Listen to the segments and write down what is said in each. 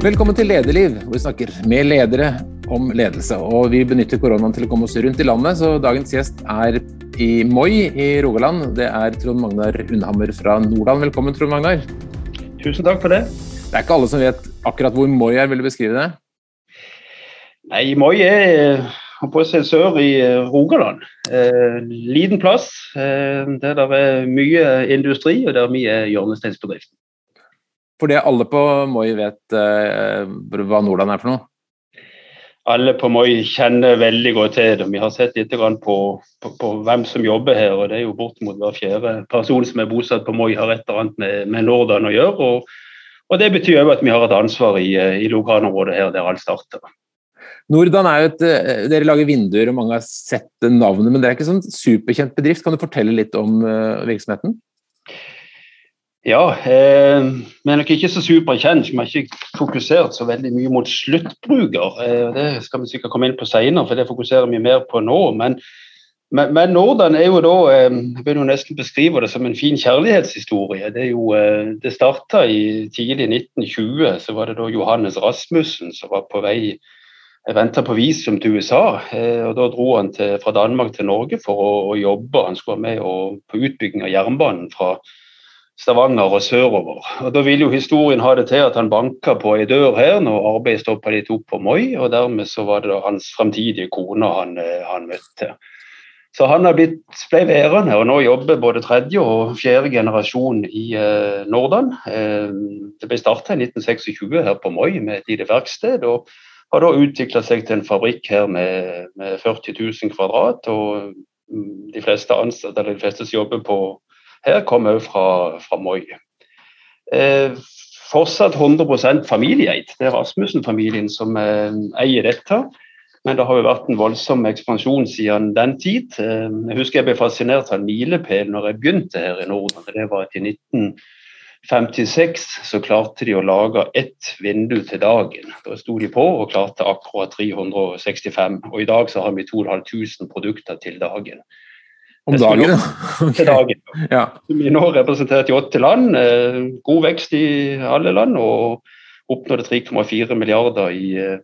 Velkommen til Lederliv, hvor vi snakker med ledere om ledelse. Og vi benytter koronaen til å komme oss rundt i landet, så dagens gjest er i Moi i Rogaland. Det er Trond Magnar Unnhammer fra Nordland. Velkommen, Trond Magnar. Tusen takk for det. Det er ikke alle som vet akkurat hvor Moi er, vil du beskrive det? Nei, Moi er på si sør i Rogaland. Eh, liten plass eh, der det er mye industri og der vi er hjørnesteinsbedriften. Fordi alle på Moi vet uh, hva Nordland er for noe? Alle på Moi kjenner veldig godt til det. Vi har sett litt på, på, på, hvem som jobber her. og Det er jo bortimot hver fjerde person som er bosatt på Moi har et eller annet med, med Nordland å gjøre. Og, og Det betyr òg at vi har et ansvar i, i lokalområdet her der alt starter. Nordan er jo et, eh, Dere lager vinduer, og mange har sett navnet, men det er ikke sånn superkjent bedrift. Kan du fortelle litt om uh, virksomheten? Ja, eh, vi er nok ikke så superkjent. Vi har ikke fokusert så veldig mye mot sluttbruker. Eh, det skal vi sikkert komme inn på senere, for det fokuserer vi mer på nå. Men, men, men Norden er jo da eh, Jeg vil jo nesten beskrive det som en fin kjærlighetshistorie. Det, er jo, eh, det starta i tidlig 1920. Så var det da Johannes Rasmussen som var på vei jeg venta på visum til USA. Eh, og Da dro han til, fra Danmark til Norge for å, å jobbe. Han skulle være med på utbygging av jernbanen fra Stavanger og sørover. Og Da vil jo historien ha det til at han banka på ei dør her når arbeidet stoppa litt opp på Moi, og dermed så var det hans framtidige kone han, eh, han, møtte. Så han har blitt, ble værende og nå jobber både tredje og fjerde generasjon i eh, Nordan. Eh, det ble starta i 1926 her på Moi med et lite verksted. og har da utvikla seg til en fabrikk her med, med 40 000 kvadrat. og mm, de fleste ansatte, eller de fleste som jobber på her kommer hun fra, fra Moi. Eh, fortsatt 100% familieeid. Det er Rasmussen-familien som eh, eier dette. Men det har jo vært en voldsom ekspansjon siden den tid. Eh, jeg husker jeg ble fascinert av en milepæl når jeg begynte her i Norden. Det var at i 1956 så klarte de å lage ett vindu til dagen. Da sto de på og klarte akkurat 365. Og i dag så har vi 2500 produkter til dagen. Om dagen, okay. dagen. Ja. Vi er nå representert i åtte land. Eh, god vekst i alle land. Og oppnådde 3,4 milliarder i, eh,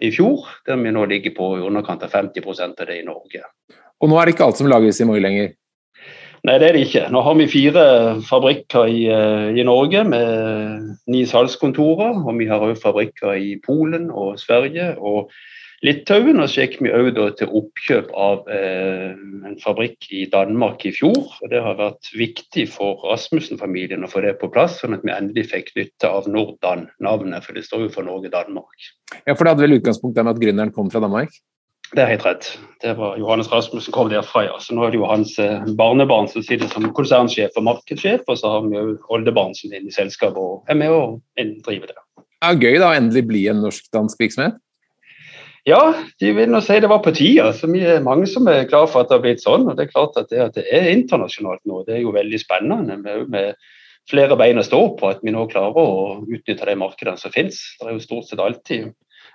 i, fjor, der vi nå ligger på i underkant av 50 av det i Norge. Og nå er det ikke alt som lages i Moi lenger? Nei, det er det ikke. Nå har vi fire fabrikker i, eh, i Norge med ni salgskontorer. Og vi har òg fabrikker i Polen og Sverige. og Litauen. Og så gikk vi òg til oppkjøp av eh, en fabrikk i Danmark i fjor. og Det har vært viktig for Rasmussen-familien å få det på plass, sånn at vi endelig fikk nytte av Nordan, navnet, for det står jo for Norge-Danmark. Ja, For det hadde vel utgangspunktet med at gründeren kom fra Danmark? Det er helt rett. Det var Johannes Rasmussen kom derfra, ja. Så nå er det jo hans eh, barnebarn som sitter som konsernsjef og markedssjef, og så har vi jo oldebarn som er inne i selskapet og er med og driver det. Ja, gøy da, å endelig bli en norsk-dansk virksomhet? Ja, de vil nå si det var på tida. Så vi er mange som er glad for at det har blitt sånn. og Det er klart at det, at det er internasjonalt nå, det er jo veldig spennende. Med, med flere bein å stå på, at vi nå klarer å utnytte de markedene som finnes. Det er jo stort sett alltid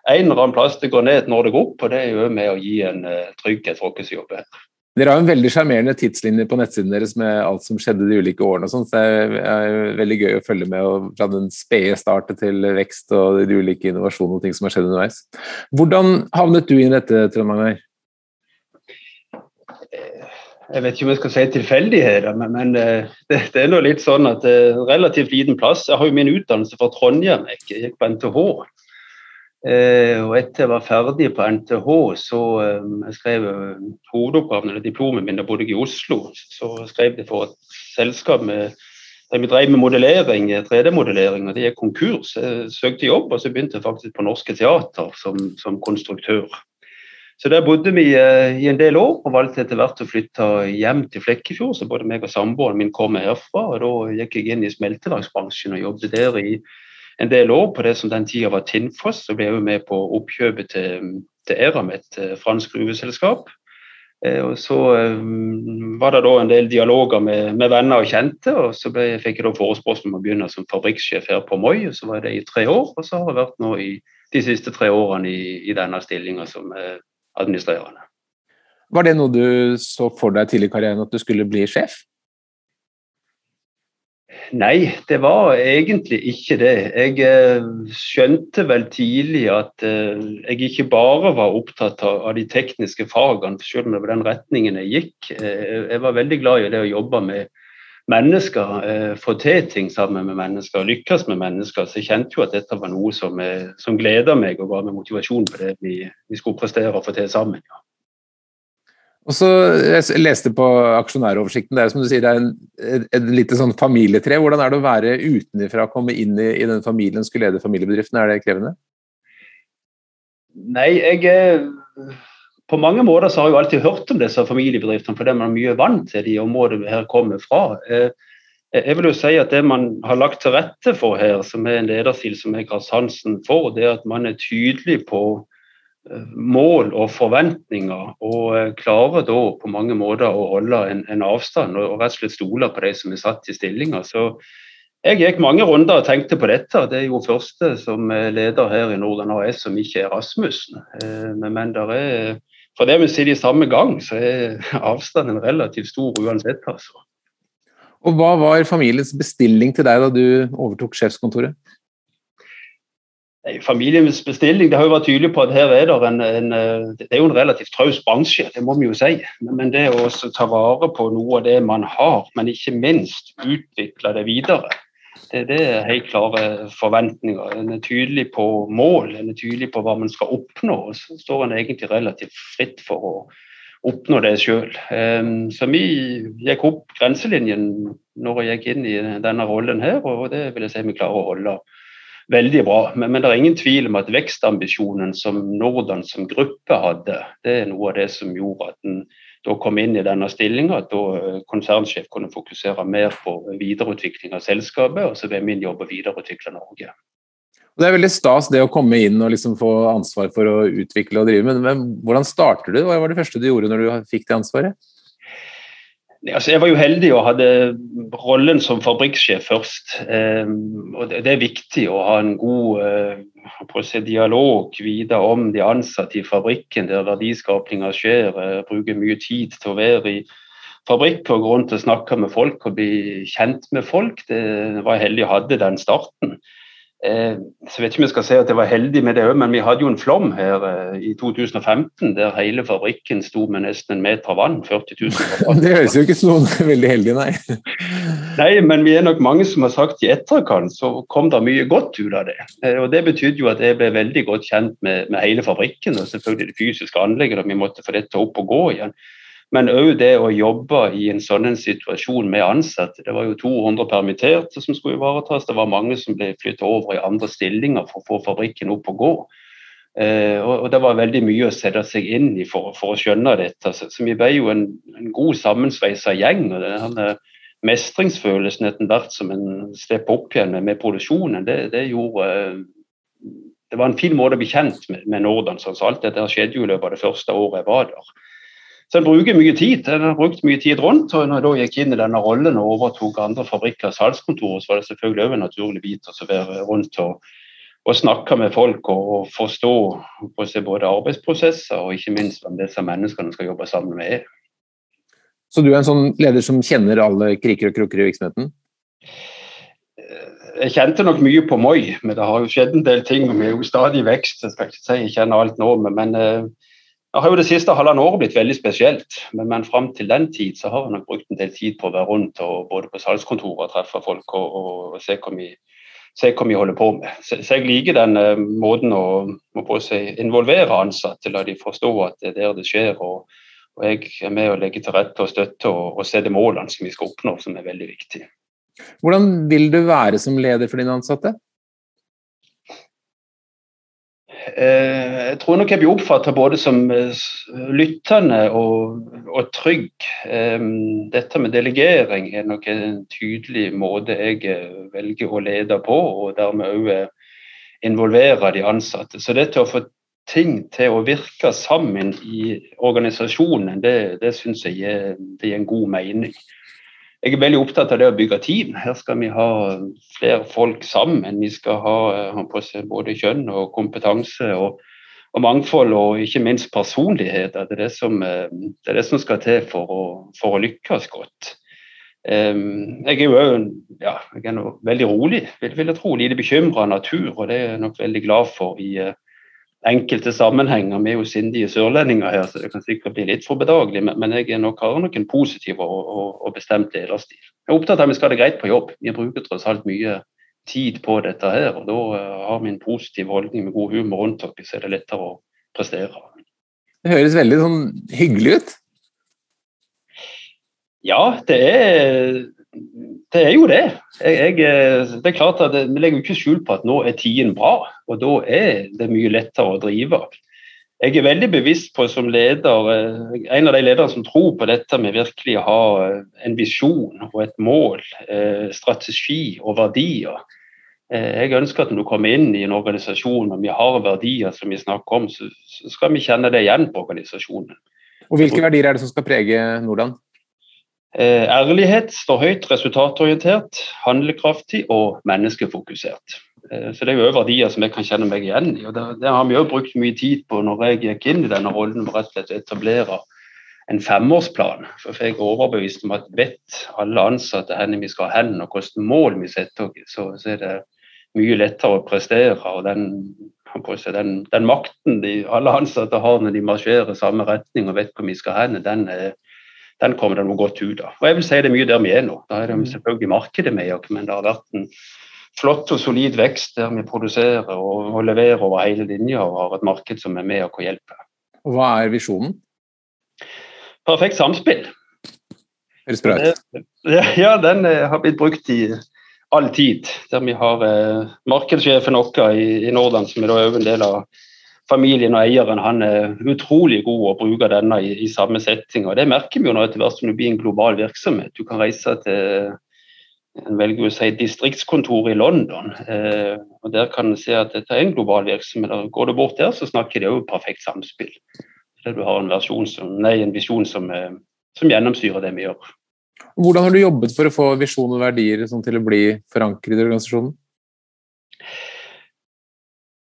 en eller annen plass det går ned når det går opp, og det er jo med å gi en uh, trygghet for oss som jobber her. Dere har en veldig sjarmerende tidslinje på nettsiden deres med alt som skjedde de ulike årene. og sånt, så Det er veldig gøy å følge med fra den spede startet til vekst og de ulike innovasjonene og ting som har skjedd underveis. Hvordan havnet du inn i dette, Trond Magnar? Jeg vet ikke om jeg skal si tilfeldigheter, men, men eh, det, det, er nå litt sånn at det er en relativt liten plass. Jeg har jo min utdannelse fra Trondheim, jeg gikk på NTH. Eh, og etter jeg var ferdig på NTH, så eh, jeg skrev eh, hovedoppgaven, eller diplomet mitt, da bodde jeg i Oslo. Så skrev jeg for et selskap med vi drev med modellering, 3D-modellering, og det gikk konkurs. Jeg søkte jobb, og så begynte jeg faktisk på Norske Teater som, som konstruktør. Så der bodde vi i en del år, og valgte etter hvert å flytte hjem til Flekkefjord. Så både meg og samboeren min kom herfra, og da gikk jeg inn i smelteverksbransjen og jobbet der i en del år på det som den tida var Tinnfoss, og ble jo med på oppkjøpet til, til Eram, et eh, fransk gruveselskap. Eh, og Så um, var det da en del dialoger med, med venner og kjente, og så ble, fikk jeg da forespørsel om å begynne som fabrikksjef her på Moi. og Så var det i tre år, og så har jeg vært nå i de siste tre årene i, i denne stillinga som administrerende. Var det noe du så for deg tidlig i karrieren, at du skulle bli sjef? Nei, det var egentlig ikke det. Jeg eh, skjønte vel tidlig at eh, jeg ikke bare var opptatt av, de tekniske fagene, selv om det var den retningen jeg gikk. Eh, jeg var veldig glad i det å jobbe med mennesker, få til ting sammen med mennesker, lykkes med mennesker. Så jeg kjente jo at dette var noe som, som gleda meg og ga meg motivasjon på det vi, vi skulle prestere og få til sammen. ja. Og så Jeg leste på aksjonæroversikten, det er som du sier, det er en, et, lite sånn familietre. Hvordan er det å være utenfra, komme inn i, i den familien, skulle lede familiebedriften? Er det krevende? Nei, jeg På mange måter så har jeg alltid hørt om disse familiebedriftene, fordi man er mye vant til de områdene her kommer fra. Eh, jeg vil jo si at Det man har lagt til rette for her, som er en lederstil som jeg har sansen for, det er at man er tydelig på mål og forventninger, og eh, klarer da på mange måter å holde en, en avstand og, rett og slett stole på de som er satt i stillinger. Så jeg gikk mange runder og tenkte på dette. Det er jo første som leder her i Norden AS som ikke er Rasmussen. Eh, men der er, for det vi sier i samme gang, så er avstanden relativt stor uansett. altså. Og Hva var familiens bestilling til deg da du overtok sjefskontoret? Familiens bestilling det har jo vært tydelig på at her er det en, en det er jo en relativt traus bransje, det må vi jo si. Men det å ta vare på noe av det man har, men ikke minst utvikle det videre, det, det er helt klare forventninger. En er tydelig på mål, en er tydelig på hva man skal oppnå. og Så står en egentlig relativt fritt for å oppnå det sjøl. Ehm, så vi gikk opp grenselinjen når jeg gikk inn i denne rollen her, og det vil jeg si vi klarer å holde veldig bra. Men, men, det er ingen tvil om at vekstambisjonen som Norden som gruppe hadde, det er noe av det som gjorde at en da kom inn i denne stillinga. At da eh, konsernsjef kunne fokusere mer på videreutvikling av selskapet, og så ble min jobb å videreutvikle Norge. Det er veldig stas det å komme inn og liksom få ansvar for å utvikle og drive, men, men hvordan starter du? Hva var det første du gjorde når du fikk det ansvaret? Altså, jeg var jo heldig og hadde rollen som fabrikksjef først. Eh, og det, er viktig å ha en god eh, dialog videre om de ansatte i fabrikken, der verdiskapinga skjer. Eh, bruke mye tid til å være i fabrikk og grunn til å snakke med folk og bli kjent med folk. Det var heldig å hadde den starten. Eh, så jeg vet ikke om jeg skal si at jeg var heldig med det òg, men vi hadde jo en flom her eh, i 2015 der hele fabrikken sto med nesten en meter vann. 40 000 Det høres jo ikke sånn veldig heldig, nei. Nei, men vi er nok mange som har sagt i etterkant så kom det mye godt ut av det. Eh, og Det betydde jo at jeg ble veldig godt kjent med, med hele fabrikken og selvfølgelig det fysiske anlegget, og vi måtte få dette opp og gå igjen. Men òg det å jobbe i en sånn situasjon med ansatte. Det var jo 200 permitterte som skulle ivaretas. Det var mange som ble flyttet over i andre stillinger for å få fabrikken opp og gå. Eh, og, Det var veldig mye å sette seg inn i for, for å skjønne dette. Så, vi ble jo en, en god sammensveisa gjeng. og denne Mestringsfølelsen etter hvert som en stepp opp igjen med, med produksjonen, det, det, gjorde det var en fin måte å bli kjent med, med Norden. Så alt dette skjedde jo i løpet av det første året jeg var der. Så en bruker mye tid. En har brukt mye tid rundt. og når jeg gikk inn i denne rollen og overtok andre fabrikker og salgskontorer, så var det selvfølgelig også en naturlig bit å være rundt og, og, snakke med folk og, forstå både arbeidsprosesser og ikke minst hvem disse menneskene skal jobbe sammen med. Så du er en sånn leder som kjenner alle kriker og krukker i virksomheten? Jeg kjente nok mye på Moi, men det har jo skjedd en del ting. og Vi er jo stadig i vekst. Jeg skal ikke si jeg kjenner alt nå, men, men eh, det har jo det siste halvannet året blitt veldig spesielt, men, men fram til den tid så har jeg nok brukt en del tid på å være rundt og både på salgskontoret og treffe folk og, og, se, hva vi, se, hva vi, holder på med. Så, jeg liker den uh, måten å, å si, involvere ansatte, la de forstå at det er der det skjer. og, og jeg er med å legge til rette og støtte og, og de målene som vi skal oppnå, som er veldig viktige. Hvordan vil du være som leder for dine ansatte? Eh, jeg tror nok jeg blir oppfatta både som eh, lyttende og, og trygg. Dette med delegering er nok en tydelig måte jeg eh, velger å lede på, og dermed òg involvere de ansatte. Så dette å få ting til å virke sammen i organisasjonen, det, det syns jeg gir, det gir en god mening jeg er veldig opptatt av det å bygge team. Her skal vi ha flere folk sammen. Vi skal ha, ha både kjønn og kompetanse og, og, mangfold, og ikke minst personlighet. Det er det som, det er det som skal til for å, for å lykkes godt. Um, jeg er jo ja, jeg er veldig rolig, vil, vil jeg tro. Lite bekymra natur, og det er jeg nok veldig glad for i enkelte sammenhenger. Er jo sindige sørlendinger her, så det kan sikkert bli litt for bedagelig, men, jeg nok, har nok en positiv og, og, og bestemt lederstil. Jeg er opptatt av at vi skal ha det greit på jobb. Vi bruker tross alt mye tid på dette her. og Da uh, har vi en positiv holdning med god humor rundt oss, så er det lettere å prestere. Det høres veldig sånn hyggelig ut? Ja, det er, det er jo det. Jeg, jeg, eh, det er klart at Vi legger ikke skjul på at nå er tiden bra, og da er det mye lettere å drive. Jeg er veldig bevisst på som leder, eh, en av de lederne som tror på dette med virkelig å ha en visjon og et mål, strategi og verdier. Eh, jeg ønsker at når du kommer inn i en organisasjon og vi har verdier som vi snakker om, så, skal vi kjenne det igjen på organisasjonen. Og Hvilke verdier er det som skal prege Nordland? Eh, ærlighet står høyt, resultatorientert, handlekraftig og menneskefokusert. Eh, så Det er jo verdier som jeg kan kjenne meg igjen i. og Det, har vi jo brukt mye tid på når jeg gikk inn i denne rollen med rett og slett å etablere en femårsplan. For jeg er overbevist om at vet alle ansatte hvor vi skal hen og hvilke mål vi setter oss, så, så er det mye lettere å prestere. og den, den, den makten de, alle ansatte har når de marsjerer i samme retning og vet hvor vi skal hen, den, den kommer det noe godt ut av. Og jeg vil si det er mye der vi er nå. Da er det selvfølgelig markedet med oss, men det har vært en flott og solid vekst der vi produserer og, og leverer over hele linja og har et marked som er med og hjelper. Og Hva er visjonen? Perfekt samspill. Høres bra ut. Ja, den eh, har blitt brukt i all tid. Der vi har eh, markedssjefen vår i, i Nordland, som er da en del av familien og eieren, han er utrolig god å bruke denne i, i samme setting. og Det merker vi jo nå etter hvert som det blir en global virksomhet. Du kan reise til en velger å si distriktskontor i London. Eh, og Der kan en se at dette er en global virksomhet. Og Går du bort der, så snakker de òg perfekt samspill. Der du har en, som, nei, en visjon som, eh, som gjennomsyrer det vi gjør. Hvordan har du jobbet for å få visjon og verdier sånn til å bli forankret i organisasjonen?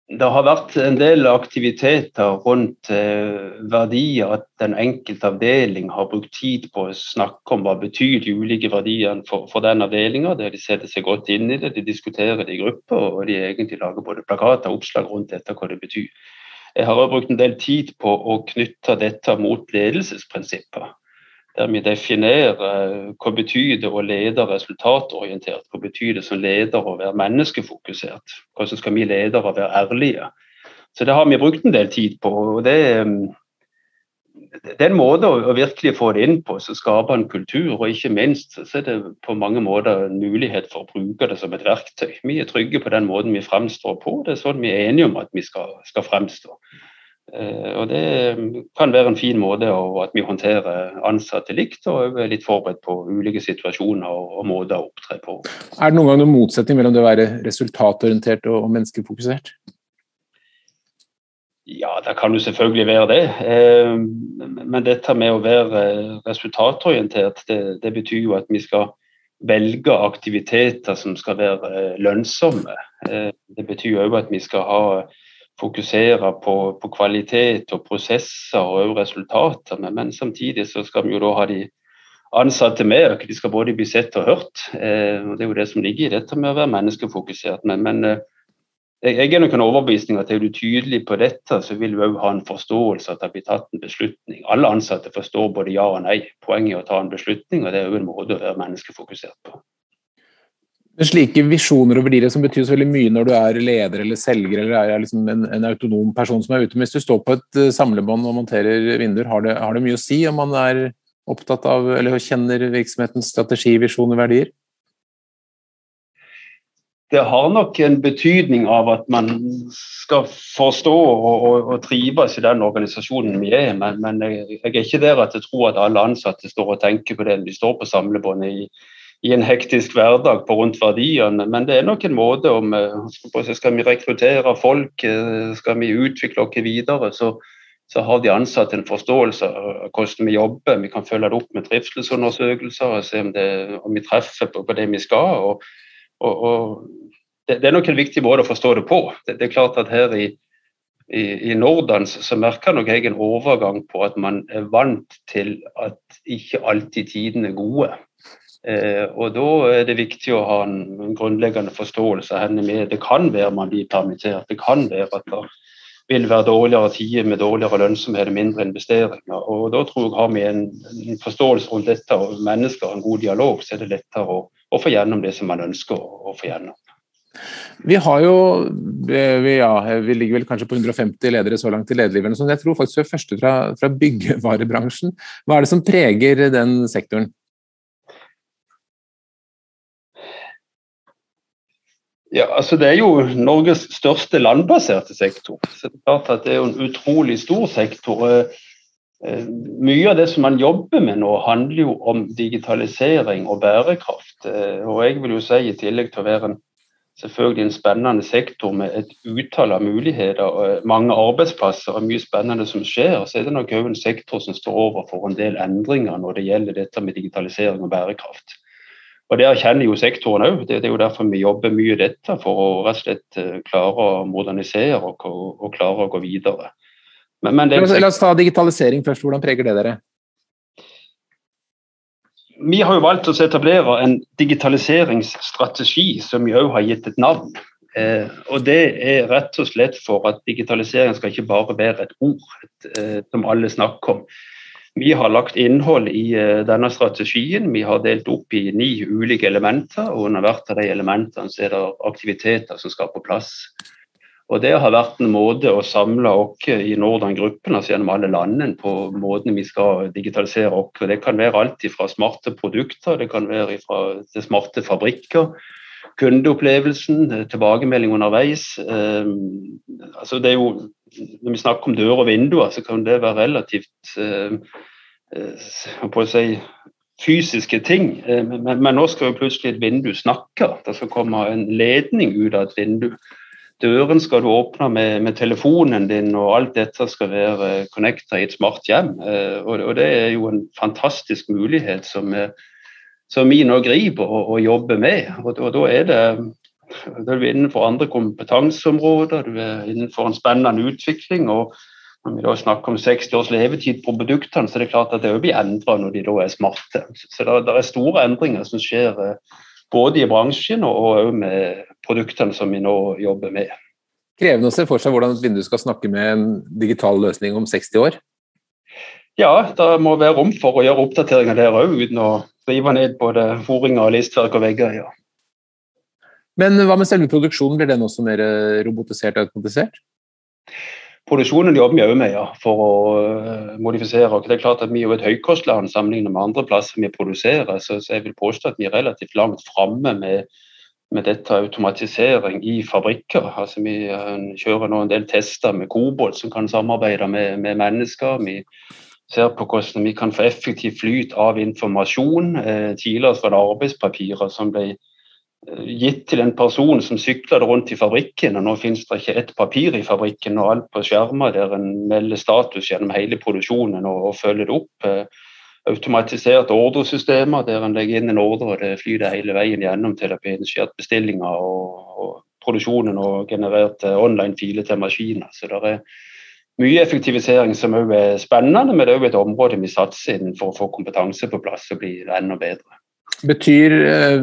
Det har vært en del aktiviteter rundt eh, verdier. At den enkelte avdeling har brukt tid på å snakke om hva betyr de ulike verdiene for, for den avdelinga. De setter seg godt inn i det, de diskuterer det i grupper, og de egentlig lager både plakater og oppslag rundt dette, hva det betyr. Jeg har også brukt en del tid på å knytte dette mot ledelsesprinsipper der vi definerer eh, hva betyr det å lede resultatorientert, hva betyr det som leder å være menneskefokusert, hvordan skal vi ledere være ærlige. Så Det har vi brukt en del tid på. og Det, det er en måte å, virkelig få det inn på som skaper en kultur, og ikke minst så er det på mange måter en mulighet for å bruke det som et verktøy. Vi er trygge på den måten vi fremstår på, det er sånn vi er enige om at vi skal, skal fremstå. Eh, og Det kan være en fin måte at vi håndterer ansatte likt, og er litt forberedt på ulike situasjoner og, måter å opptre på. Er det noen gang noen motsetning mellom det å være resultatorientert og menneskefokusert? Ja, det kan jo selvfølgelig være det. Eh, men dette med å være resultatorientert, det, det betyr jo at vi skal velge aktiviteter som skal være lønnsomme. Eh, det betyr òg at vi skal ha fokusere på, på, kvalitet og prosesser og resultater. Men samtidig så skal vi jo da ha de ansatte med. De skal både bli sett og hørt. Eh, og Det er jo det som ligger i dette med å være menneskefokusert. Men, men eh, jeg er nok en overbevisning at er du tydelig på dette, så vil du òg ha en forståelse at det blir tatt en beslutning. Alle ansatte forstår både ja og nei. Poenget er å ta en beslutning, og det er jo en måte å være menneskefokusert på. Men slike visjoner og verdier som betyr så veldig mye når du er leder eller selger eller er liksom en, en, autonom person som er ute. Men Hvis du står på et eh, samlebånd og monterer vinduer, har det, har det, mye å si om man er opptatt av eller kjenner virksomhetens strategi, visjon og verdier? Det har nok en betydning av at man skal forstå og, og, og trives i den organisasjonen vi er. Men, men jeg, jeg, er ikke der at jeg tror at alle ansatte står og tenker på det når de står på samlebåndet i, i en hektisk hverdag på rundt verdiene. Men det er nok en måte om eh, Skal vi rekruttere folk, eh, skal vi utvikle oss videre, så, så har de ansatte en forståelse av hvordan vi jobber. Vi kan følge det opp med trivselsundersøkelser og se om, det, om vi treffer på, det vi skal. Og, og, og det, det, er nok en viktig måte å forstå det på. Det, det er klart at her i, i, i Norden så merker nok jeg en overgang på at man er vant til at ikke alltid tidene er gode. Eh, og Da er det viktig å ha en, en grunnleggende forståelse av henne med. Det kan være man blir permittert, det kan være at det vil være dårligere tider med dårligere lønnsomhet og mindre investeringer. og Da tror jeg har vi en, forståelse rundt dette og mennesker en god dialog, så er det lettere å, å få gjennom det som man ønsker å, få gjennom. Vi har jo vi, ja, vi, ligger vel kanskje på 150 ledere så langt i lederlivet. Så jeg tror faktisk vi er første fra, fra byggevarebransjen. Hva er det som preger den sektoren? Ja, altså Det er jo Norges største landbaserte sektor. så Det er klart at det er jo en utrolig stor sektor. Eh, eh, mye av det som man jobber med nå, handler jo om digitalisering og bærekraft. Eh, og jeg vil jo si, i tillegg til å være en, selvfølgelig en spennende sektor med et utall av muligheter, og mange arbeidsplasser og mye spennende som skjer, så er det nok òg en sektor som står overfor en del endringer når det gjelder dette med digitalisering og bærekraft. Og Det erkjenner jo sektoren òg. Det, er jo derfor vi jobber mye i dette, for å rett og slett eh, klare å modernisere og, og klare å gå videre. Men, men det, La oss ta digitalisering først. Hvordan preger det dere? Vi har jo valgt å etablere en digitaliseringsstrategi som vi òg har gitt et navn. Eh, og Det er rett og slett for at digitalisering skal ikke bare være et ord et, eh, som alle snakker om. Vi har lagt innhold i uh, denne strategien. Vi har delt opp i ni ulike elementer. og Under hvert av de elementene er det aktiviteter som skal på plass. Og Det har vært en måte å samle oss i Norden-gruppen, altså gjennom alle landene, på måten vi skal digitalisere oss. Det kan være alt fra smarte produkter, det kan være fra smarte fabrikker. Kundeopplevelsen, tilbakemelding underveis. Um, altså det er jo, når vi snakker om dører og vinduer, så kan det være relativt på å si, fysiske ting. Eh, men, men, nå skal jo plutselig et vindu snakke. Det skal komme en ledning ut av et vindu. Døren skal du åpne med, med telefonen din, og alt dette skal være connecta i et smart hjem. Eh, og, og, det er jo en fantastisk mulighet som, som vi nå griper og, og jobber med. Og, og, da er det da er vi innenfor andre kompetanseområder, du er innenfor en spennende utvikling. og når vi da snakker om 60 års levetid på produktene, så er det klart at det blir endra når de da er smarte. Så det, er store endringer som skjer eh, både i bransjen og med produktene som vi nå jobber med. Krevende å se for seg hvordan et vindu skal snakke med en digital løsning om 60 år? Ja, det må være rom for å gjøre oppdateringer der òg, uten å rive ned både foringer, listverk og vegger. ja. Men hva med selve produksjonen, blir den også mer robotisert og automatisert? Produksjonen jobber vi òg med ja, for å modifisere. modifisere. Det er klart at Vi er jo et høykostland sammenlignet med andre plasser vi produserer. Så, jeg vil påstå at vi er relativt langt framme med, med dette automatisering i fabrikker. Altså Vi uh, kjører nå en del tester med kobolt som kan samarbeide med, med, mennesker. Vi ser på hvordan vi kan få effektiv flyt av informasjon. Uh, tidligere var det arbeidspapirer som ble gitt til en person som syklet rundt i fabrikken, og nå finnes det ikke ett papir i fabrikken og alt på skjermer der en melder status gjennom hele produksjonen og, følger det opp. Eh, automatiserte ordresystemer der en legger inn en ordre og det flyter hele veien gjennom til det blir initiert bestillinger og, og, produksjonen og generert eh, online-filer til maskiner. Så det er mye effektivisering som òg er spennende, men det er òg et område vi satser inn for å få kompetanse på plass og bli enda bedre. Betyr eh,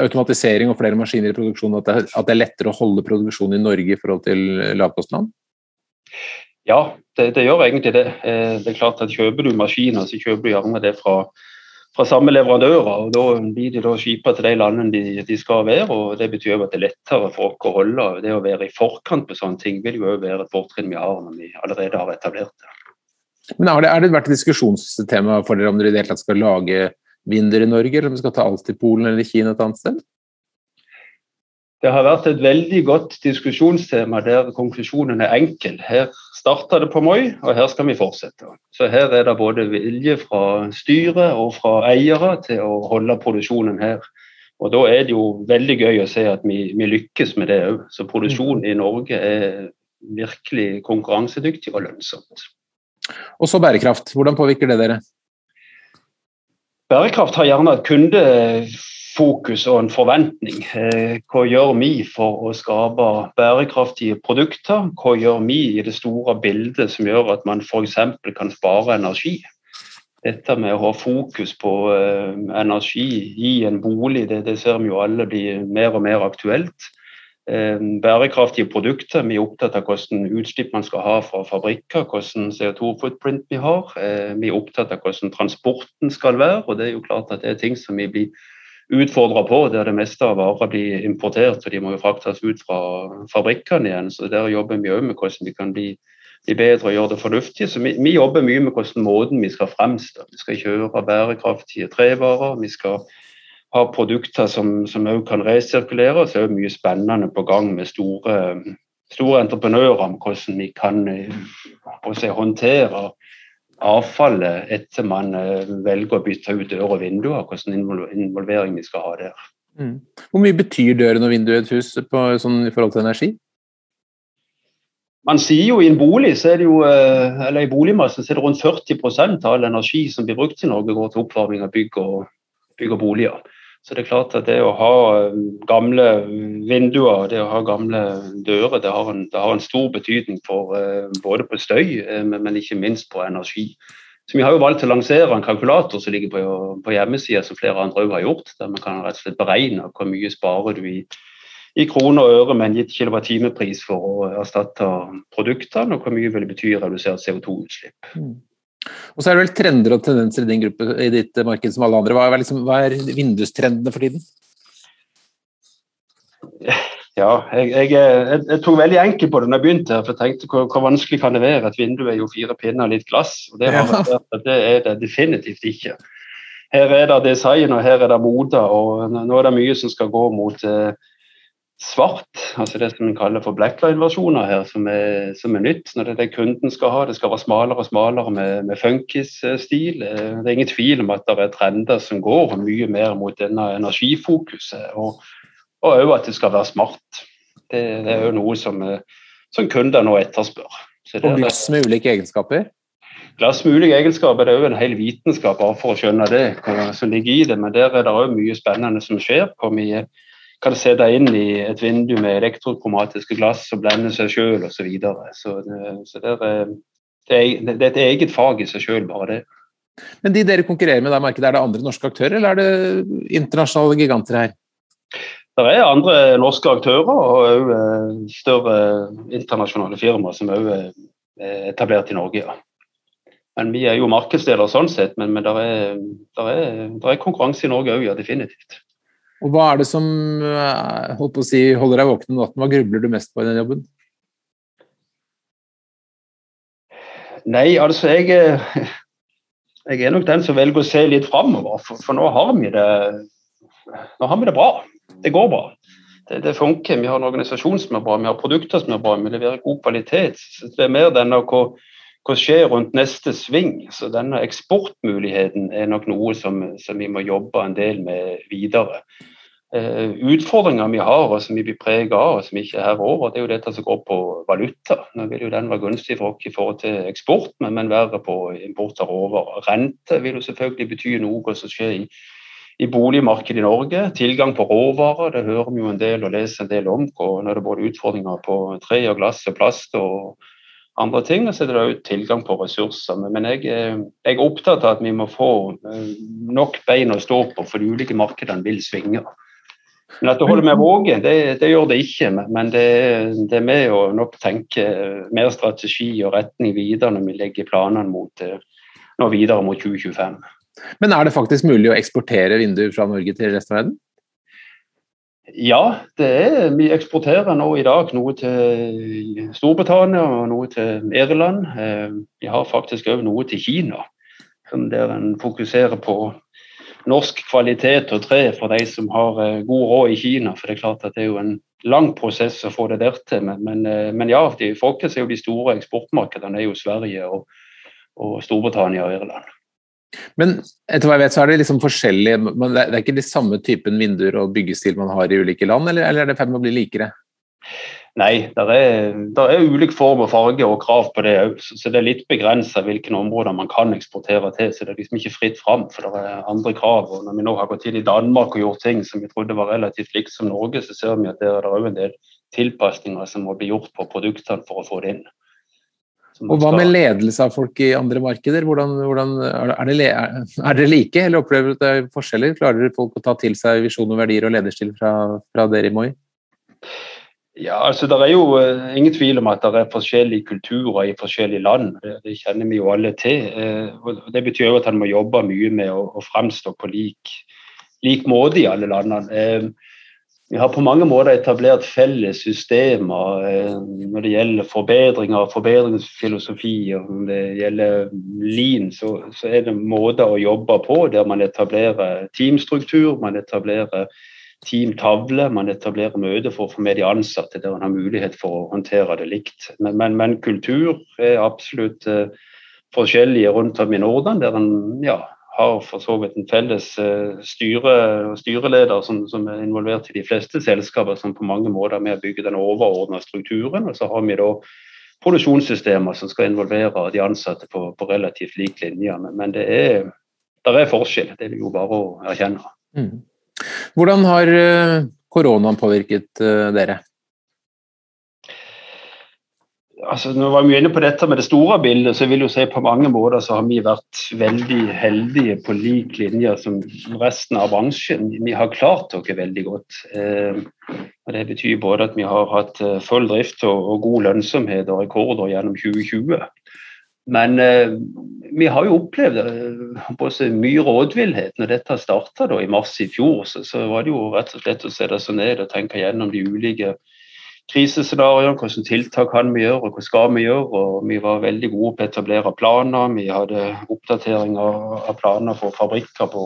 automatisering og flere maskiner i produksjonen at det, at det, er lettere å holde produksjon i Norge i forhold til lavkostland? Ja, det, det, gjør egentlig det. Eh, det er klart at Kjøper du maskiner, så kjøper du gjerne det fra, fra samme leverandører. og Da blir de da skipa til de landene de, de, skal være. og Det betyr at det er lettere for oss å holde. Det å være i forkant på sånne ting vil jo være et fortrinn vi har når vi allerede har etablert det. Men Har det, Er det vært et diskusjonstema for dere om dere i det hele tatt skal lage vinduer i Norge, eller om vi skal ta alt til Polen eller Kina et annet sted? Det har vært et veldig godt diskusjonstema der konklusjonen er enkel. Her starta det på Moi, og her skal vi fortsette. Så her er det både vilje fra styret og fra eiere til å holde produksjonen her. Og da er det jo veldig gøy å se at vi, vi lykkes med det òg. Så produksjonen i Norge er virkelig konkurransedyktig og lønnsomt. Og så bærekraft. Hvordan påvirker det dere? Bærekraft har gjerne et kundefokus og en forventning. Eh, hva gjør vi for å skape bærekraftige produkter? Hva gjør vi i det store bildet som gjør at man f.eks. kan spare energi? dette med å ha fokus på uh, energi i en bolig, det, det, ser vi jo alle blir mer og mer aktuelt. Uh, bærekraftige produkter. Vi er opptatt av hvordan utslipp man skal ha fra fabrikker, hvordan CO2-footprint vi har. Vi er opptatt av hvordan transporten skal være, og det er jo klart at det er ting som vi blir utfordra på, der det meste av varer blir importert og de må jo fraktes ut fra fabrikkene igjen. Så der jobber vi òg med hvordan vi kan bli bli bedre og gjøre det fornuftig. Så vi, vi, jobber mye med hvordan måten vi skal fremstå. Vi skal kjøre bærekraftige trevarer. Vi skal ha produkter som også kan resirkulere. Så er det mye spennende på gang med store, store entreprenører om hvordan vi kan eh, håndtere avfallet etter man eh, velger å bytte ut dør og vinduer. Hvordan involvering vi skal ha der. Mm. Hvor mye betyr døren og vinduet i et hus på, sånn, i forhold til energi? Man sier jo i en bolig, så er det jo, eh, eller i boligmassen så er det rundt 40% av all energi som blir brukt i Norge, går til oppvarming av bygg og, bygg og boliger. Så det er klart at det å ha eh, gamle vinduer, det å ha gamle dører, det har en, det har en stor betydning for eh, både på støy, men ikke minst på energi. Så Vi har jo valgt å lansere en kalkulator som ligger på, på hjemmesida, som flere andre har gjort, der man kan rett og slett beregne hvor mye sparer du i i kroner og øre med en gitt kilowattimepris for å erstatte produktene, og hvor mye vil det bety redusert CO2-utslipp. Mm. Og så er det vel trender og tendenser i din gruppe i ditt marked som alle andre. Hva er, liksom, hva er vindustrendene for tiden? Ja, jeg, jeg, jeg, jeg, tok veldig enkelt på det da jeg begynte. her, for jeg tenkte hvor, hvor, vanskelig kan det være? Et vindu er jo fire pinner og litt glass. og Det, har ja. det er det definitivt ikke. Her er det design og her er det mote, og Nå er det mye som skal gå mot eh, svart, altså det som vi kaller for blackline-versjoner her, som er, som er, nytt. Når det er det kunden skal ha. Det skal være smalere og smalere med, med funkis-stil. Eh, det er ingen tvil om at det er trender som går mye mer mot denne energifokuset. Og òg at det skal være smart. Det, det er jo noe som, eh, som kunder nå etterspør. og glass med ulike egenskaper? Glass med ulike egenskaper det er jo en hel vitenskap bare for å skjønne det, som ligger i det. Men der er det òg mye spennende som skjer. på mye kan se deg inn i et vindu med elektrokromatiske glass og blende seg sjøl osv. Så, videre. så, det, så det, er, det, er, det er et eget fag i seg sjøl, bare det. Men de dere konkurrerer med, der markedet, er det andre norske aktører, eller er det internasjonale giganter her? Det er andre norske aktører og òg eh, større internasjonale firmaer som òg er etablert i Norge. ja. Men vi er jo markedsdeler sånn sett, men, men det er, er, er, konkurranse i Norge òg, ja, definitivt. Og hva er det som eh, holdt å si, holder deg våken om natten? Hva grubler du mest på i den jobben? Nei, altså jeg, eh, jeg er nok den som velger å se litt framover. For, for, nå, har vi det, nå har vi det bra. Det går bra. Det, det, funker. Vi har en organisasjon som er bra, vi har produkter som er bra, vi leverer god kvalitet. Så det er mer denne hvor hva skjer rundt neste sving? Så denne eksportmuligheten er nok noe som, som vi må jobbe en del med videre. Uh, utfordringer vi har og som vi blir preget av, og som ikke er over, det er jo dette som går på valuta. Nå vil jo den være gunstig for oss i forhold til eksport, men, men verre på import av råvarer. Rente vil jo selvfølgelig bety noe som skjer i, i boligmarkedet i Norge. Tilgang på råvarer, det hører vi jo en del og leser en del om. Og når det er både utfordringer på tre og glass og plast og andre ting. Og så er det òg tilgang på ressurser. Men jeg, eh, jeg, er opptatt av at vi må få eh, nok bein å stå på, for de ulike markedene vil svinge. Men at det holder med våge, det, det gjør det ikke. Men det, det, er med å nok tenke mer strategi og retning videre når vi legger planene mot, eh, videre mot 2025. Men er det faktisk mulig å eksportere vinduer fra Norge til resten av verden? Ja, det er, vi eksporterer nå i dag noe til Storbritannia og noe til Irland. Eh, vi har faktisk òg noe til Kina, der en fokuserer på norsk kvalitet og tre for de som har eh, god råd i Kina. For det er klart at det er jo en lang prosess å få det der til. Men, men, eh, men ja, de, folkens er jo de store eksportmarkedene er jo Sverige og, og Storbritannia og Irland. Men etter hva jeg vet, så er det liksom forskjellig Det er ikke de samme typen vinduer og byggestil man har i ulike land, eller, eller er det i ferd med å bli likere? Nei, det er, er, ulik form og farge og krav på det òg. Så det er litt begrensa hvilke områder man kan eksportere til. Så det er liksom ikke fritt fram, for det er andre krav. Og når vi nå har gått inn i Danmark og gjort ting som vi trodde var relativt likt som Norge, så ser vi at der er det òg en del tilpasninger som må bli gjort på produktene for å få det inn. Og Hva med ledelse av folk i andre markeder? Hvordan, hvordan, er, det, er dere like, eller opplever dere at det er forskjeller? Klarer folk å ta til seg visjon og verdier og lederstil fra, fra dere i Moi? Ja, altså Det er jo uh, ingen tvil om at det er forskjellige kulturer i forskjellige land. Det, kjenner vi jo alle til. Uh, og Det betyr jo at han må jobbe mye med å, å framstå på lik, lik, måte i alle landene. Vi har på mange måter etablert felles systemer når det gjelder forbedringer og forbedringsfilosofi. og Når det gjelder Lean, så, så er det måter å jobbe på der man etablerer teamstruktur, man etablerer teamtavle, Man etablerer møter for å få med de ansatte der man har mulighet for å håndtere det likt. Men, men, men kultur er absolutt uh, forskjellige rundt om i Norden, der en ja, har for så vidt en felles uh, styre styreleder som, som, er involvert i de fleste selskaper, som på mange måter er med å bygge den overordna strukturen. Og så har vi da produksjonssystemer som skal involvere de ansatte på, på relativt lik linje. Men, det er, der er forskjell, det er jo bare å erkjenne. Mm. Hvordan har eh, koronaen påvirket eh, dere? Altså, var vi inne på dette med det store bildet, så jeg vil jo si på mange måter så har vi vært veldig heldige på lik linje som resten av bransjen. Vi har klart oss veldig godt. Eh, og Det betyr både at vi har hatt full drift og, god lønnsomhet og rekorder gjennom 2020. Men eh, vi har jo opplevd eh, mye rådvillhet. Når dette starta i mars i fjor, så, var det jo rett og slett å sette seg ned og tenke gjennom de ulike krisescenarioene. Hvilke tiltak kan vi gjøre, og hva skal vi gjøre? Og vi var veldig gode på å etablere planer. Vi hadde oppdateringer av planer for fabrikker på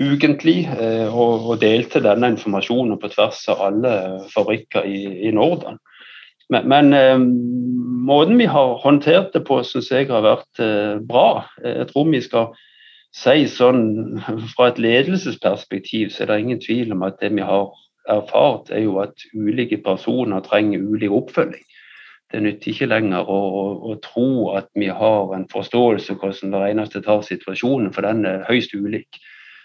ukentlig, eh, og, og, delte denne informasjonen på tvers av alle fabrikker i, i Norden. Men, men eh, måten vi har håndtert det på, syns jeg har vært eh, bra. Jeg tror vi skal si sånn Fra et ledelsesperspektiv så er det ingen tvil om at det vi har erfart, er jo at ulike personer trenger ulik oppfølging. Det nytter ikke lenger å, å, å, tro at vi har en forståelse av hvordan det eneste tar situasjonen, for den er høyst ulik.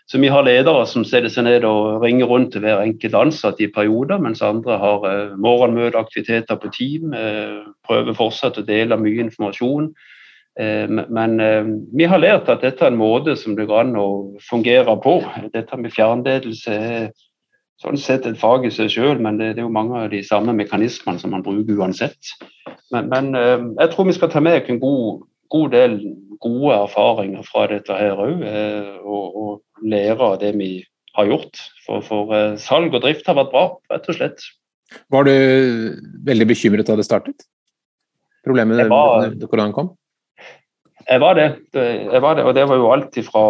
Så vi har ledere som setter seg ned og ringer rundt til hver enkelt ansatt i perioder, mens andre har eh, morgenmøteaktiviteter på team, eh, prøver fortsatt å dele mye informasjon. Eh, men eh, vi har lært at dette er en måte som det går an å fungere på. Dette med fjernledelse er sånn sett et fag i seg selv, men det, det, er jo mange av de samme mekanismene som man bruker uansett. Men, men eh, jeg tror vi skal ta med en god, god del gode erfaringer fra dette her òg, eh, og, og, lære av det vi har gjort. For, for, eh, salg og drift har vært bra, rett og slett. Var du veldig bekymret da det startet? Problemet da koronaen kom? Jeg var, det. jeg var det. Og det var jo alt ifra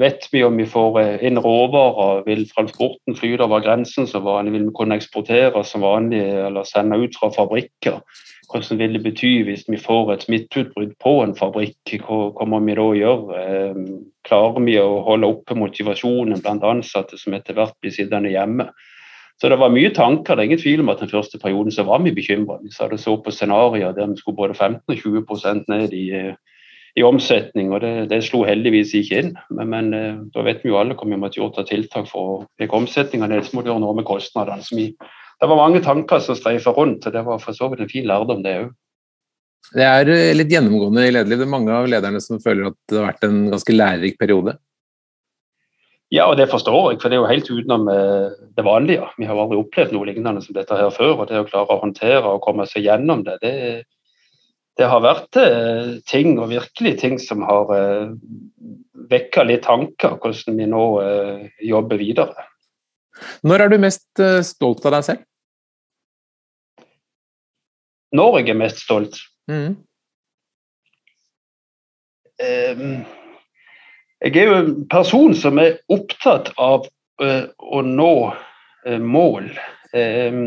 Vet vi om vi får eh, inn råvarer? Vil transporten flyte over grensen som vanlig? Vil vi kunne eksportere som vanlig eller sende ut fra fabrikker? Hvordan vil det bety hvis vi får et smitteutbrudd på en fabrikk? Hva kommer vi da å gjøre? Eh, klarer vi å holde oppe motivasjonen blant ansatte som etter hvert blir sittende hjemme? Så det var mye tanker. Det er ingen tvil om at den første perioden så var vi bekymra. Vi så, så på scenarioer der vi skulle både 15 og 20 ned i, i omsetning, og det, det, slo heldigvis ikke inn. Men, men, eh, da vet vi jo alle hvor vi måtte gjøre av tiltak for å peke omsetninga ned. Så må du gjøre noe med kostnadene. Så vi det var mange tanker som streifa rundt, og det var for så vidt en fin lærdom, det òg. Det er eh, litt gjennomgående i lederliv. Det er mange av lederne som føler at det har vært en ganske lærerik periode. Ja, og det forstår jeg, for det er jo helt utenom eh, det vanlige. Vi har aldri opplevd noe lignende som dette her før. og Det å klare å håndtere og komme seg gjennom det, det, det har vært eh, ting, og virkelig ting, som har vekka litt tanker hvordan vi nå jobber videre. Når er du mest stolt av deg selv? når jeg er mest stolt. Mm. Um, jeg er jo en person som er opptatt av å nå mål. Um,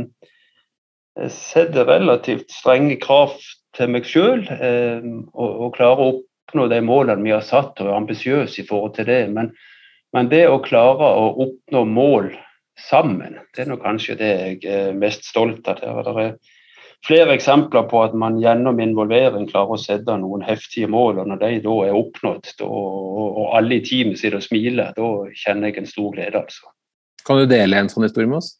jeg setter relativt strenge krav til meg sjøl å og, klarer å oppnå de målene vi har satt, og er ambisiøse i forhold til det. Men, men, det å klare å oppnå mål sammen, det er nå kanskje det jeg er mest stolt av. Det er flere eksempler på at man gjennom involvering klarer å sette noen heftige mål. og Når de da er oppnådd, og alle i teamet sitter og smiler, da kjenner jeg en stor glede. altså. Kan du dele en sånn historie med oss?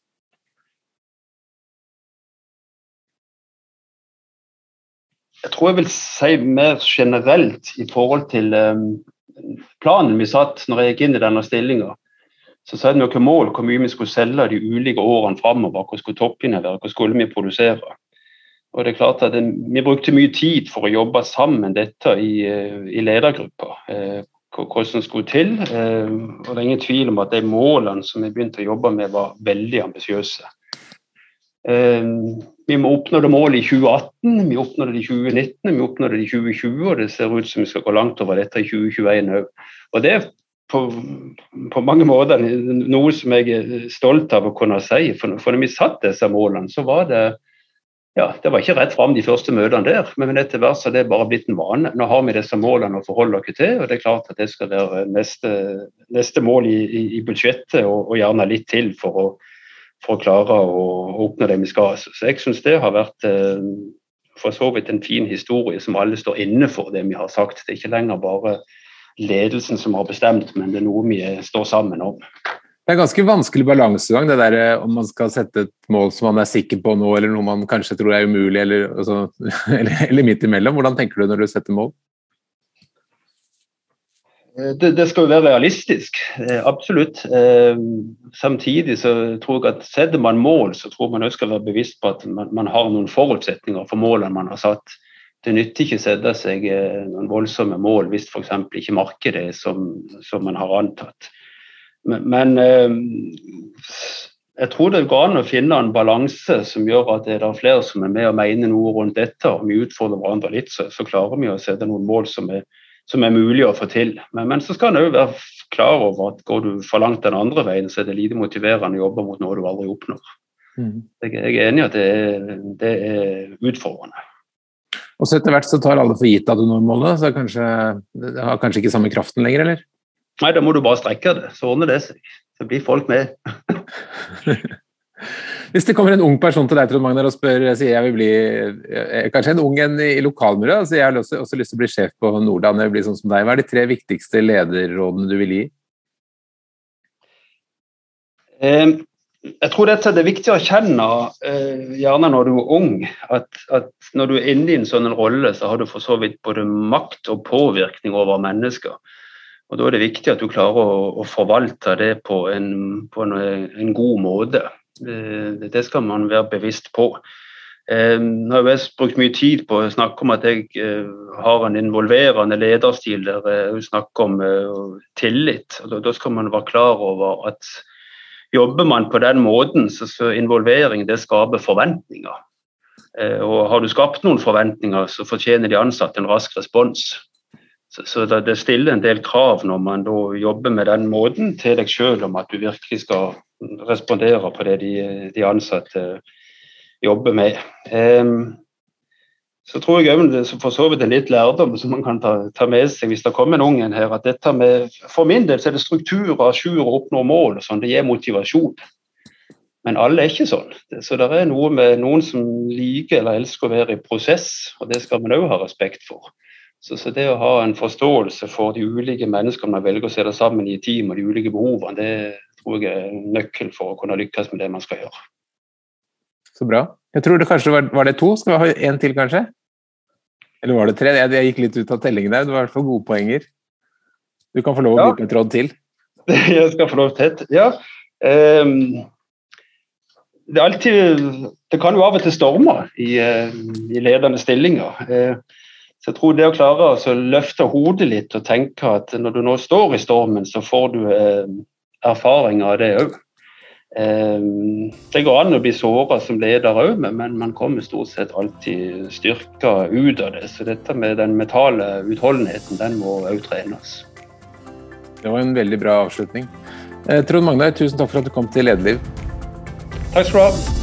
Jeg tror jeg vil si mer generelt i forhold til um, planen vi satt når jeg gikk inn i denne stillinga. Så satte vi noen mål hvor mye vi skulle selge de ulike årene framover. Hvor skulle toppene være, hvor skulle vi produsere. Og det er klart at Vi brukte mye tid for å jobbe sammen dette i, eh, i ledergruppa. Eh, hvordan det skulle til. Eh, og det er ingen tvil om at de målene som vi begynte å jobbe med, var veldig ambisiøse. Vi må oppnå målet i 2018, vi oppnådde det i 2019, vi oppnådde det i 2020, og det ser ut som vi skal gå langt over dette i 2021 òg. Og det er på, på, mange måter noe som jeg er stolt av å kunne si. For, når vi satte disse målene, så var det ja, det var ikke rett fram de første møtene der, men etter hvert så er det bare blitt en vane. Nå har vi disse målene å forholde oss til, og det er klart at det skal være neste, neste mål i, i, i budsjettet, og, og, gjerne litt til for å, for å klare å, oppnå det vi skal. Så jeg syns det har vært eh, for så vidt en fin historie som alle står inne for, det vi har sagt. Det er ikke lenger bare ledelsen som har bestemt, men det er noe vi står sammen om. Det er ganske vanskelig balansegang, det der eh, om man skal sette et mål som man er sikker på nå, eller noe man kanskje tror er umulig, eller, altså, eller, eller midt imellom. Hvordan tenker du når du setter mål? Eh, det, det, skal jo være realistisk, eh, absolutt. Samtidig så tror jeg at setter man mål, så tror man også skal være bevisst på at man, man har noen forutsetninger for målene man har satt. Det nytter ikke å sette seg noen voldsomme mål hvis f.eks. ikke markedet er som, som man har antatt. Men, men eh, jeg tror det går an å finne en balanse som gjør at det er flere som er med og mener noe rundt dette, og vi utfordrer hverandre litt, så, så klarer vi å sette noen mål som er, som er mulig å få til. Men, men så skal en òg være klar over at går du for langt den andre veien, så er det lite motiverende å jobbe mot noe du aldri oppnår. Mm. Jeg, jeg, er enig i at det er, det er utfordrende. Og så etter hvert så tar alle for gitt at du når målet, så kanskje, det har kanskje ikke samme kraften lenger, eller? Nei, da må du bare strekke det, så ordner det seg. Så blir folk med. Hvis det kommer en ung person til deg Trond Magnar, og spør sier jeg vil bli eh, kanskje en ung en i lokalmiljøet, så jeg har også, også, lyst til å bli sjef på Nordland, jeg vil bli sånn som deg. Hva er de tre viktigste lederrådene du vil gi? Jeg tror dette er det viktig å erkjenne, eh, gjerne når du er ung, at, at, når du er inne i en sånn rolle, så har du for så vidt både makt og påvirkning over mennesker. Og Da er det viktig at du klarer å, å forvalte det på en, på en, en god måte. Det, det, skal man være bevisst på. Eh, nå har jeg brukt mye tid på å snakke om at jeg eh, har en involverende lederstil der jeg snakker om eh, tillit. Da, skal man være klar over at jobber man på den måten, så, involvering det skaper forventninger. Eh, og Har du skapt noen forventninger, så fortjener de ansatte en rask respons. Så det stiller en del krav når man jobber med den måten til deg sjøl om at du virkelig skal respondere på det de, de ansatte jobber med. Um, så tror jeg òg for så vidt er litt lærdom som man kan ta, ta, med seg hvis det kommer en ung en her. at dette med, For min del så er det strukturer, ajour og oppnå mål. og sånn, Det gir motivasjon. Men alle er ikke sånn. Så det er noe med noen som liker eller elsker å være i prosess, og det skal man òg ha respekt for. Så, så, det å ha en forståelse for de ulike menneskene man velger å se det sammen i et team, og de ulike behovene, det tror jeg er nøkkel for å kunne lykkes med det man skal gjøre. Så bra. Jeg tror det kanskje var, var det to? Skal vi ha en til, kanskje? Eller var det tre? Jeg, jeg gikk litt ut av tellingen der. Det var i hvert fall gode poenger. Du kan få lov å ja. bruke en tråd til. Jeg skal få lov til. et. Ja. Um, det, alltid, det kan jo av og til storme i, uh, i ledende stillinger. Uh, så jeg tror det å klare å løfte hodet litt og tenke at når du nå står i stormen, så får du eh, erfaring av det òg. Eh, det går an å bli såra som leder òg, men man kommer stort sett alltid styrka ut av det. Så dette med den mentale utholdenheten, den må òg trenes. Det var en veldig bra avslutning. Eh, Trond Magnar, tusen takk for at du kom til Lederliv. Takk skal du ha.